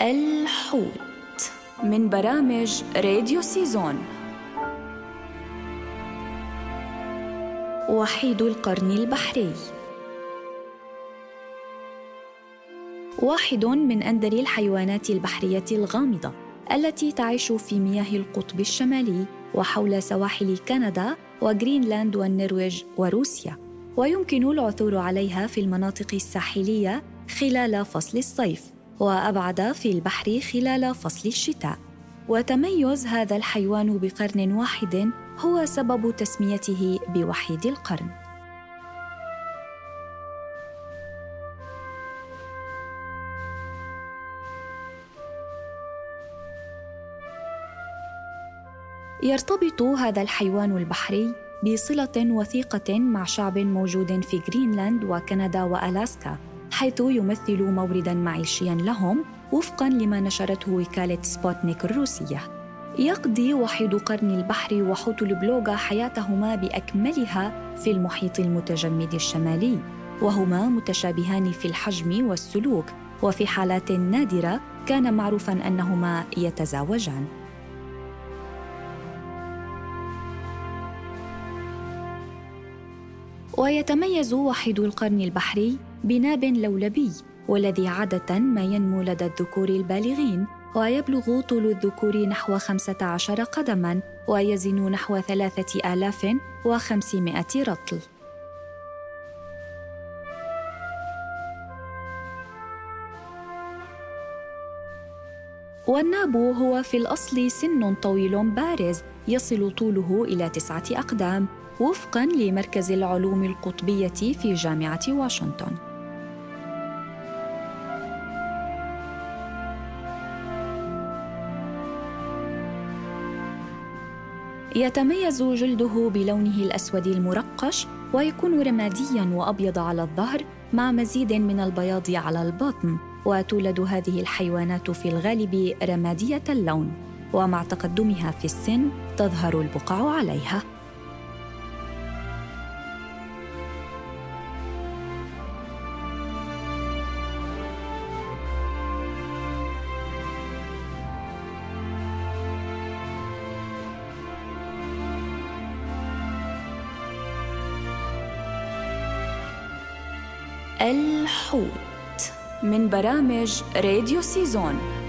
الحوت من برامج راديو سيزون. وحيد القرن البحري. واحد من أندر الحيوانات البحرية الغامضة التي تعيش في مياه القطب الشمالي وحول سواحل كندا وغرينلاند والنرويج وروسيا. ويمكن العثور عليها في المناطق الساحلية خلال فصل الصيف. وأبعد في البحر خلال فصل الشتاء. وتميز هذا الحيوان بقرن واحد هو سبب تسميته بوحيد القرن. يرتبط هذا الحيوان البحري بصلة وثيقة مع شعب موجود في جرينلاند وكندا وألاسكا. حيث يمثل موردا معيشيا لهم وفقا لما نشرته وكالة سبوتنيك الروسية. يقضي وحيد قرن البحر وحوت البلوغا حياتهما بأكملها في المحيط المتجمد الشمالي وهما متشابهان في الحجم والسلوك وفي حالات نادرة كان معروفا أنهما يتزاوجان. ويتميز وحيد القرن البحري بناب لولبي والذي عادة ما ينمو لدى الذكور البالغين ويبلغ طول الذكور نحو 15 قدما ويزن نحو 3500 رطل. والناب هو في الأصل سن طويل بارز يصل طوله إلى تسعة أقدام وفقا لمركز العلوم القطبية في جامعة واشنطن. يتميز جلده بلونه الأسود المرقش ويكون رماديا وأبيض على الظهر مع مزيد من البياض على البطن وتولد هذه الحيوانات في الغالب رمادية اللون. ومع تقدمها في السن تظهر البقع عليها. الحوت من برامج راديو سيزون.